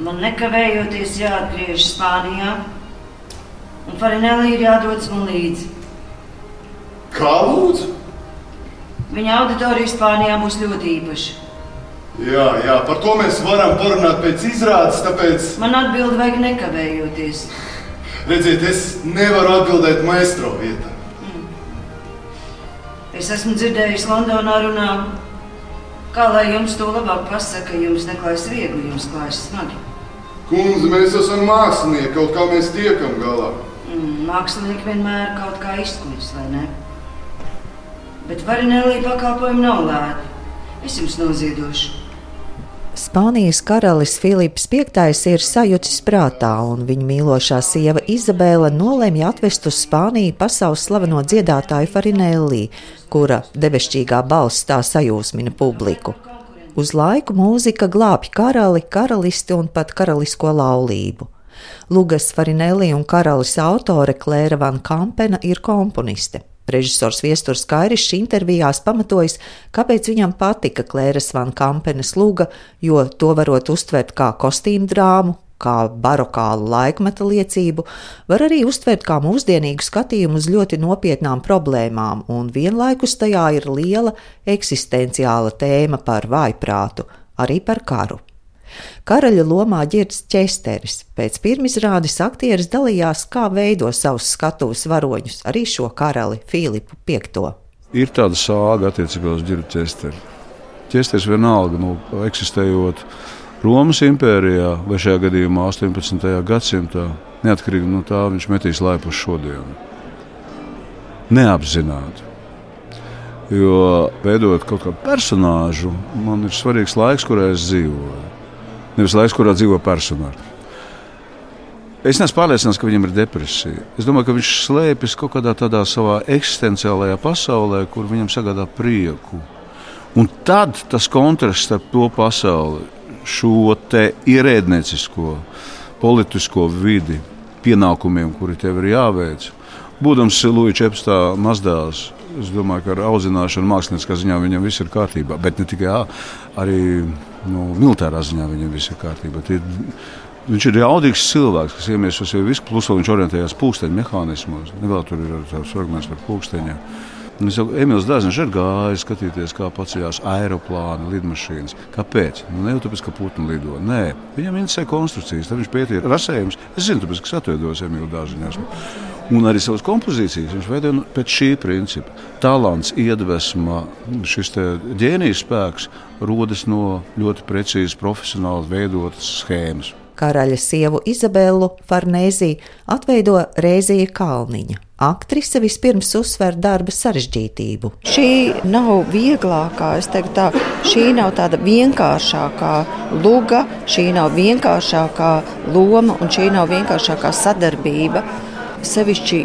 Man nekavējoties jāatgriežas Spānijā, un Farinēlī ir jādodas man līdzi. Kā lūdzu? Viņa auditorija Spānijā būs ļoti īpaša. Jā, jā, par to mēs varam parunāt pēc izrādes, tāpēc... Man atbildi vajag nekavējoties. Redziet, es nevaru atbildēt maestro vietā. Es esmu dzirdējis Londonā runā, kā lai jums to labāk pasaka, jums neklājas viegli, jums klājas smagi. Kundze, mēs esam mākslinieki, kaut kā mēs tiekam galā. Mm, mākslinieki vienmēr kaut kā izkuļas, vai ne? Bet Varinēlī pakalpojumi nav lēti. Es jums noziedošu. Spānijas karalis Filips V ir sajucis prātā, un viņa mīlošā sieva Izabela nolēma atvest uz Spāniju pasaules slaveno dziedātāju Farinelli, kura debesšķīgā balss tā sajūsmina publiku. Uz laiku mūzika glābj karali, karalisti un pat karalisko laulību. Lugas Farinelli un karalis autore Klēra Van Kampena ir komponiste. Režisors Viesturs Kairišs intervijās pamatojis, kāpēc viņam patika Klēras Van Kampenes luga, jo to varot uztvert kā kostīmu drāmu, kā barokālu laikmeta liecību, var arī uztvert kā mūsdienīgu skatījumu uz ļoti nopietnām problēmām, un vienlaikus tajā ir liela eksistenciāla tēma par vājprātu, arī par karu. Karaļa lomā ģērbs ķesteris. Pēc pirmizrādes aktieris dalījās, kā veido savus skatuves varoņus, arī šo karali Filipu V. Ir tāda sāga attiecībā uz ģērbtu ķesteri. Ķesteris vienalga, nu, eksistējot Romas impērijā vai šajā gadījumā 18. gadsimtā, neatkarīgi no tā, viņš metīs laipu uz šodienu. Neapzināti. Jo veidojot kaut kādu personāžu, man ir svarīgs laiks, kurā es dzīvoju nevis laiks, kurā dzīvo personāli. Es neesmu pārliecināts, ka viņam ir depresija. Es domāju, ka viņš slēpjas kaut kādā tādā savā eksistenciālajā pasaulē, kur viņam sagādā prieku. Un tad tas kontrasts starp to pasauli, šo ierēdniecisko, politisko vidi, pienākumiem, kuri tev ir jāveic. Būdams Lūija Čepstā mazdēls, es domāju, ka ar audzināšanu mākslinieckā ziņā viņam viss ir kārtībā. Bet ne tikai arī nu, militārā ziņā viņam viss ir kārtībā. Tie, viņš ir jaudīgs cilvēks, kas iemiesos jau visu, plus viņš orientējās pūksteņu mehānismos. Nevēl tur ir tāds fragments par pūksteņiem. Es jau Emīls Dārzs ir gājis skatīties, kā paceļās aeroplāni, lidmašīnas. Kāpēc? Nu, ne jau tāpēc, ka putni lido. Nē, viņam interesē konstrukcijas. Tad viņš pētīja rasējumus. Es zinu, tāpēc, ka atveidos Emīlu Dārziņā. Un arī savas kompozīcijas viņš veidoja nu, pēc šī principa. Talants, iedvesma, šis ģēnijas spēks rodas no ļoti precīzi profesionāli veidotas schēmas. Karaļa sievu Izabelu Farnēzī atveido Rēzija Kalniņa. Aktrise vispirms uzsver darba sarežģītību. Šī nav vieglākā, es teiktu, tā, šī nav tāda vienkāršākā luga, šī nav vienkāršākā loma un šī nav vienkāršākā sadarbība. Sevišķi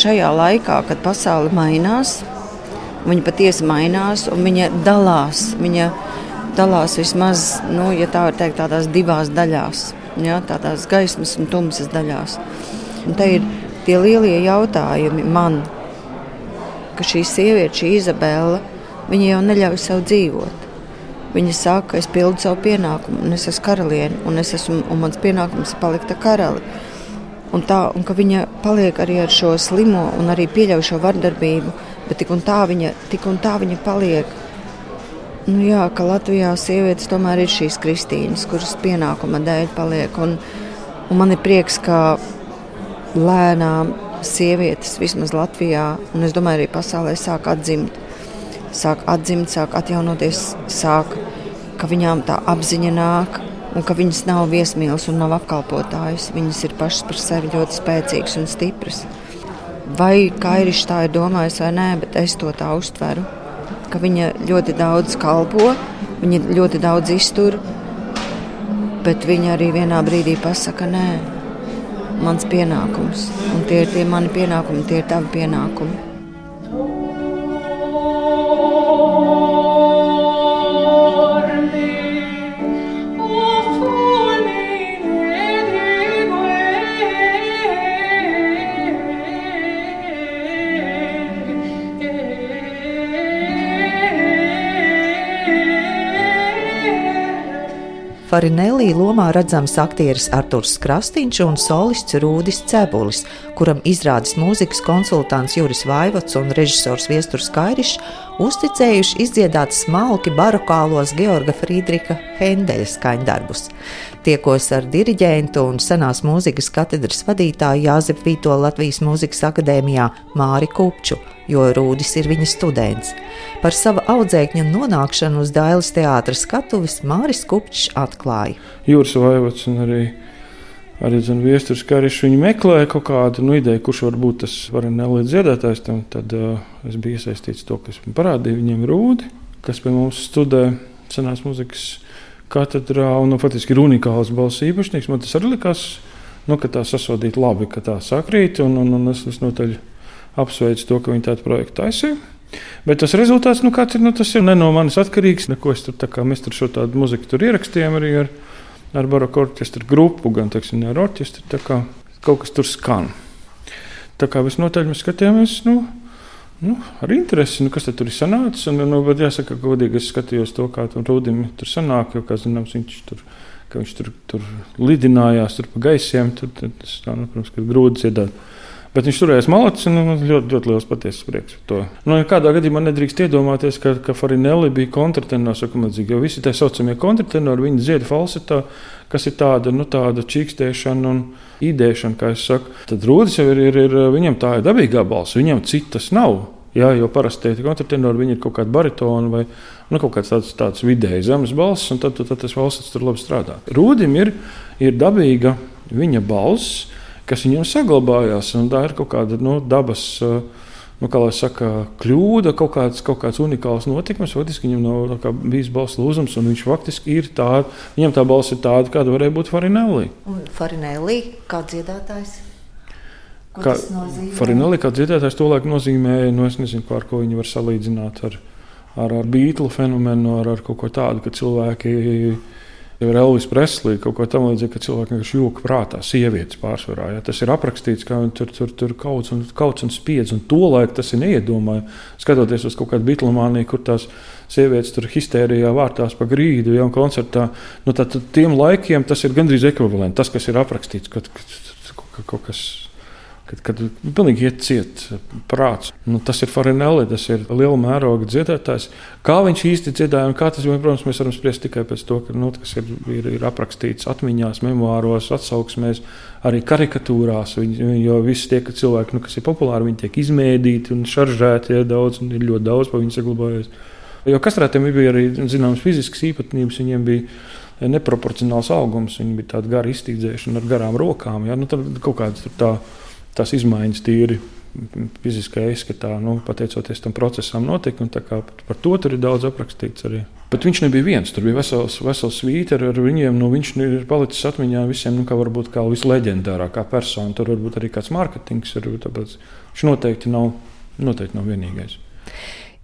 šajā laikā, kad pasaule mainās, viņa patiesi mainās un viņa dalās. Viņa dalās vismaz, nu, ja tā teikt, tādās divās daļās, ja, tādās gaismas un tumsas daļās. Un te ir tie lielie jautājumi man, ka šī sieviete, šī Izabela, viņa jau neļauj sev dzīvot. Viņa saka, ka es pildu savu pienākumu, un es esmu karaliene, un, es esmu, un mans pienākums ir palikt ar karali. Un tā, un ka viņa paliek arī ar šo slimo un arī pieļauj šo vardarbību, bet tik un tā viņa, tik un tā viņa paliek Nu, jā, ka Latvijā sievietes tomēr ir šīs kristīnas, kuras pienākuma dēļ paliek. Un, un man ir prieks, ka lēnām sievietes vismaz Latvijā, un es domāju, arī pasaulē sāk atzimt, sāk atzimt, sāk atjaunoties, sāk, ka viņām tā apziņa nāk. Un ka viņas nav viesmīlas un nav apkalpotājas. Viņas ir pašas par sevi ļoti spēcīgas un stipras. Vai Kairišs tā ir domājis vai nē, bet es to tā uztveru ka viņa ļoti daudz kalpo, viņa ļoti daudz iztur, bet viņa arī vienā brīdī pasaka, nē, mans pienākums, un tie ir tie mani pienākumi, tie ir tavi pienākumi. Farinelī lomā redzams aktieris Arturs Krastīņš un solists Rūdis Cebulis, kuram izrādes mūzikas konsultants Juris Vaivots un režisors Viesturs Kairišs uzticējuši izdziedāt smalki barokālos Georga Friedrika Hendeļa skaņdarbus. Tiekos ar diriģentu un senās mūzikas katedras vadītāju Jāzepu Vīto Latvijas Mūzikas akadēmijā Māri Kupču jo Rūdis ir viņa students. Par savu audzēkņu nonākšanu uz Dailas teātras skatuves Māris Kupčs atklāja. Jūras vaivots un arī, arī zin, viesturs Karišs, viņi meklēja kaut kādu nu, ideju, kurš var būt tas varenēlīt dziedātājs, tam, tad uh, es biju iesaistīts to, kas man parādīja viņiem Rūdi, kas pie mums studē senās muzikas katedrā un nu, faktiski ir unikāls balss īpašnieks. Man tas arī likās, nu, ka tā sasodīt labi, ka tā sakrīt un, un, un es, es noteļ apsveicu to, ka viņi tādu projektu taisīja. Bet tas rezultāts, nu, ir, nu, tas ir ne no manis atkarīgs. Neko es tur, kā mēs tur šo tādu muziku tur ierakstījām arī ar, ar baroku orķestra grupu, gan teiksim, ar orķestru. Kā kaut kas tur skan. Tā kā visnotaļ mēs skatījāmies. Nu, Nu, ar interesi, nu, kas tur ir sanācis. Un, nu, bet jāsaka, ka godīgi es skatījos to, kā tur rūdim tur sanāk, jo, kā zināms, viņš tur, viņš tur, tur lidinājās tur pa gaisiem. Tur, tur, tas, tā, nu, protams, ka grūti dziedāt. Bet viņš turējās malācis un man ļoti, ļoti liels patiesas prieks par to. Nu, kādā gadījumā nedrīkst iedomāties, ka, ka Farinelli bija kontratenors, jo visi tā saucamie kontratenori, viņi dzied falsetā, kas ir tāda, nu, tāda čīkstēšana un īdēšana, kā es saku. Tad rūdis jau ir, ir, ir viņam tā ir dabīgā balss, viņam citas nav. Jā, jo parasti tie kontratenori ir kaut kāda baritona vai nu, kaut kāds tāds, tāds vidēji zemes balss, un tad, tad, tad tas valsts tur labi strādā. Rūdim ir, ir dabīga viņa balss kas viņam saglabājās. Tā ir kaut kāda nu, dabas. Nu, kā lai saka, kļūda, kaut kāds, kaut kāds unikāls notikums. Faktiski viņam nav bijis balss lūzums, un viņš faktiski ir tāds, viņam tā balss ir tāda, kāda varēja būt Farinelli. Un Farinelli kā dziedātājs? Kā Farinelli kā dziedātājs to laiku nozīmēja, nu es nezinu, ar ko viņi var salīdzināt ar, ar, ar Beatles fenomenu, ar, ar kaut ko tādu, ka cilvēki Jau ir Elvis Preslī kaut ko tamlīdzīgu, ka cilvēki vienkārši jūka prātā, sievietes pārsvarā. Ja? Tas ir aprakstīts, kā viņi tur, tur, tur kauts un, kauts un spiedz, un to laiku tas ir neiedomājami. Skatoties uz kaut kādu bitlomāniju, kur tās sievietes tur histērijā vārtās pa grīdu, ja, un koncertā, nu, tad, tiem laikiem tas ir gandrīz ekvivalents. Tas, kas ir aprakstīts, kad, kad, kad kaut kas kad, kad pilnīgi iet ciet prāts. Nu, tas ir Farinelli, tas ir liela mēroga dziedātājs. Kā viņš īsti dziedāja, un kā tas, protams, mēs varam spriest tikai pēc to, ka, nu, kas ir, ir, ir aprakstīts atmiņās, memoāros, atsauksmēs, arī karikatūrās. Viņi, jo visi tie cilvēki, nu, kas ir populāri, viņi tiek izmēdīti un šaržēti, ja daudz, un ir ļoti daudz par viņu saglabājies. Jo kastrētiem bija arī zināmas fiziskas īpatnības, viņiem bija neproporcionāls augums, viņi bija tādi gari iztīdzēšana ar garām rokām. Ja? Nu, tad kaut kāda tā tās izmaiņas tīri fiziskajā izskatā, nu, pateicoties tam procesam, notika. Par, to tur ir daudz aprakstīts arī. Bet viņš nebija viens. Tur bija vesels, vesels svīteri ar viņiem. Nu, viņš ir palicis atmiņā visiem, nu, kā varbūt kā visleģendārākā persona. Tur varbūt arī kāds mārketings ir. Viņš noteikti nav, noteikti nav vienīgais.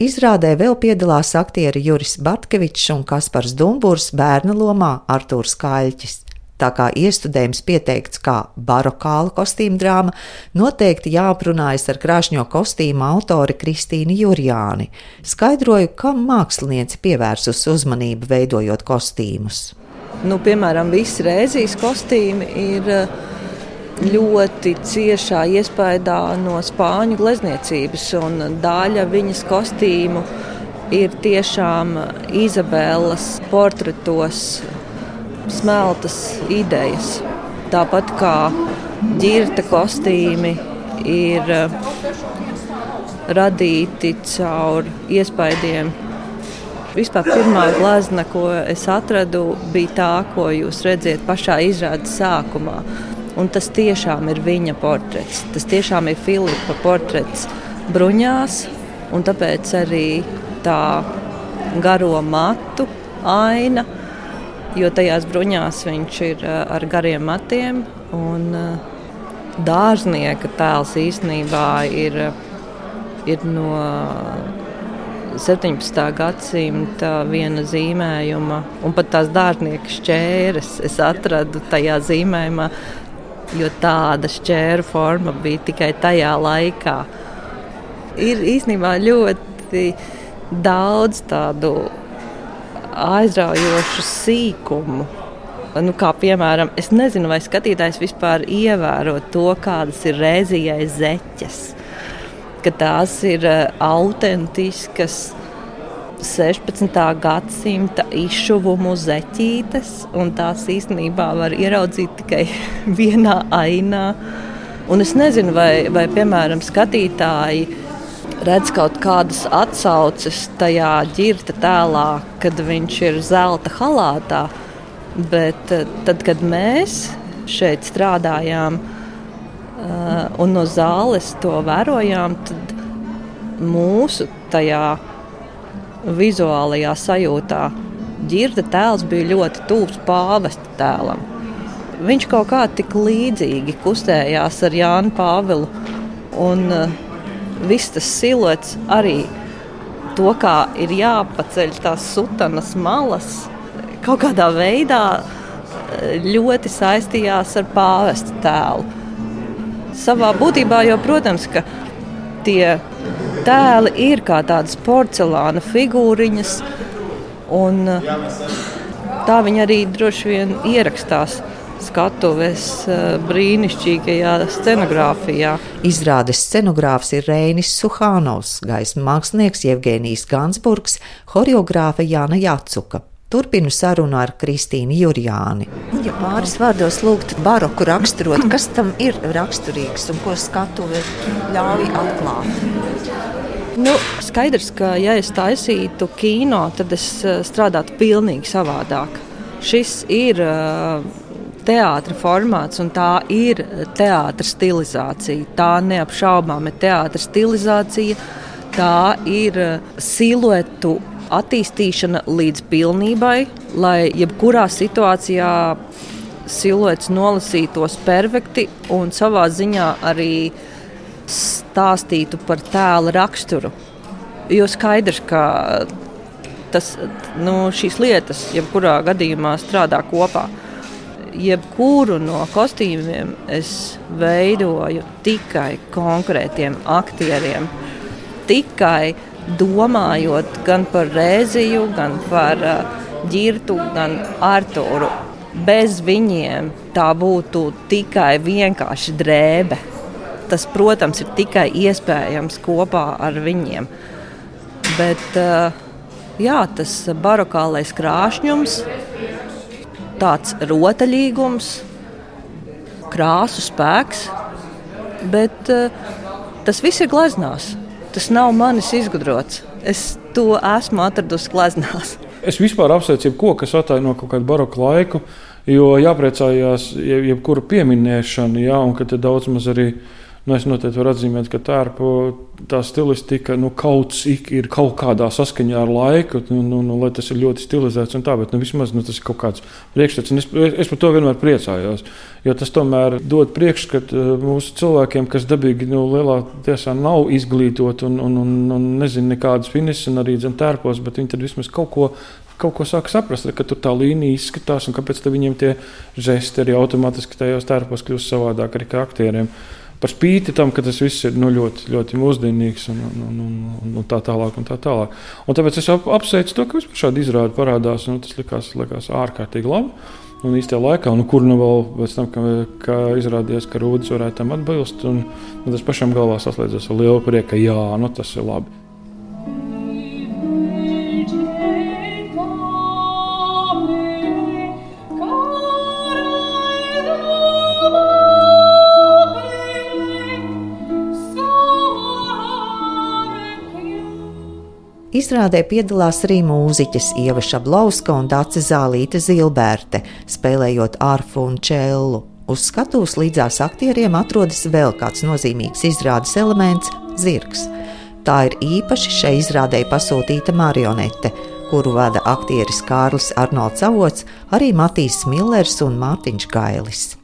Izrādē vēl piedalās aktieri Juris Bartkevičs un Kaspars Dumburs bērna lomā Artūrs Kaļķis. Tā kā iestudējums pieteikts kā barokāla kostīma drāma, noteikti jāaprunājas ar krāšņo kostīmu autori Kristīnu Jurjāni. Skaidroju, kam mākslinieci pievērsus uzmanību veidojot kostīmus. Nu, piemēram, visi reizes kostīmi ir eh, ļoti ciešā iespējā no spāņu glezniecības, un daļa viņas kostīmu ir tiešām Izabelas portretos smeltas idejas. Tāpat kā ģirta kostīmi ir eh, radīti caur iespaidiem. Vispār pirmā glazna, ko es atradu, bija tā, ko jūs redzat pašā izrādes sākumā. Un tas tiešām ir viņa portrets. Tas tiešām ir Filipa portrets bruņās, un tāpēc arī tā garo matu aina jo tajās bruņās viņš ir eh, ar gariem matiem. Un, eh, dārznieka tēls īstenībā ir, ir no 17. gadsimta viena zīmējuma, un pat tās dārznieka šķēres es atradu tajā zīmējumā, jo tāda šķēru forma bija tikai tajā laikā. Ir īstenībā ļoti daudz tādu aizraujošu sīkumu Nu, kā piemēram, es nezinu, vai skatītājs vispār ievēro to, kādas ir rēzījai zeķes. Ka tās ir uh, autentiskas 16. gadsimta izšuvumu zeķītes, un tās īstenībā var ieraudzīt tikai vienā ainā. Un es nezinu, vai, vai piemēram, skatītāji redz kaut kādas atsauces tajā ģirta tēlā, kad viņš ir zelta halātā. Bet eh, tad, kad mēs šeit strādājām uh, un no zāles to vērojām, tad mūsu tajā vizuālajā sajūtā. Girda tēls bija ļoti tuvs pāvesta tēlam. Viņš kaut kā tik līdzīgi kustējās ar Jānu Pāvilu. Un uh, viss tas siluets arī to, kā ir jāpaceļ tās sutanas malas, kaut kādā veidā uh, ļoti saistījās ar pāvesta tēlu. Savā būtībā jau, protams, ka tie tēli ir kā tādas porcelāna figūriņas, un tā viņi arī droši vien ierakstās skatuves eh, brīnišķīgajā scenogrāfijā. Izrādes scenogrāfs ir Reinis Suhānovs, gaismas mākslinieks Jevgenijs Gansburgs, horeogrāfa Jāna Jācuka. Turpinu sarunu ar Kristīnu Jurjāni. Ja pāris vārdos lūgtu baroku raksturot, kas tam ir raksturīgs un ko skatuve ļauj atklāt? Nu, skaidrs, ka ja es taisītu kino, tad es eh, strādātu pavisam savādāk. Šis ir uh, teātris formāts, un tā ir teātris stilizācija. Tā neapšaubām ir teātris stilizācija. Tā ir eh, siluetu attīstīšana līdz pilnībai, lai jebkurā situācijā siluets nolasītos perfekti un savā ziņā arī stāstītu par tēla raksturu. Jo skaidrs, ka tas, nu, šīs lietas, jebkurā gadījumā, strādā kopā. Jebkuru no kostīmiem es veidoju tikai konkrētiem aktieriem. Tikai domājot gan par Rēziju, gan par Girtu, gan Artūru. Bez viņiem tā būtu tikai vienkārši drēbe tas, protams, ir tikai iespējams kopā ar viņiem. Bet eh, jā, tas barokālais krāšņums, tāds rotaļīgums, krāsu spēks, bet eh, tas viss ir gleznās. Tas nav manis izgudrots. Es to esmu atradusi gleznās. Es vispār apsveicu jebko, kas ataino kaut kādu baroku laiku, jo jāpriecājās jebkura pieminēšana, jā, un ka te daudz maz arī ir Nu, es noteikti varu atzīmēt, ka tērpu tā stilistika nu, kaut ir kaut kādā saskaņā ar laiku, nu, nu, nu, lai tas ir ļoti stilizēts un tā, bet nu, vismaz nu, tas ir kaut kāds priekšstats. Es, es par to vienmēr priecājos, jo tas tomēr dod priekšskatu eh, mūsu cilvēkiem, kas dabīgi nu, lielā tiesā nav izglītoti un, un, un, un nezina nekādas finisas un arī zem tērpos, bet viņi tad vismaz kaut ko kaut ko sāk saprast, ka tur tā līnija izskatās, un kāpēc viņiem tie žesti arī automātiski tajos tērpos kļūst savādāk arī kā aktieriem par spīti tam, ka tas viss ir nu, ļoti, ļoti mūsdienīgs un, un, un, un, un tā tālāk. Un tā tālāk. Un tāpēc es ap, apsveicu to, ka vispār šādi izrādi parādās. Nu, tas likās, likās ārkārtīgi labi. Un īstajā laikā, nu, kur nu vēl pēc tam, ka, ka izrādījās, ka Rūdis varētu tam atbilst, un, un tas pašam galvā saslēdzas ar lielu prieku, ka jā, nu, tas ir labi. Izrādē piedalās arī mūziķis Ieva Šablauska un Dāce Zālīte Zilbērte, spēlējot arfu un čellu. Uz skatuves līdzās aktieriem atrodas vēl kāds nozīmīgs izrādes elements - zirgs. Tā ir īpaši šai izrādē pasūtīta marionete, kuru vada aktieris Kārlis Arnolds Avots, arī Matīs Millers un Mārtiņš Gailis.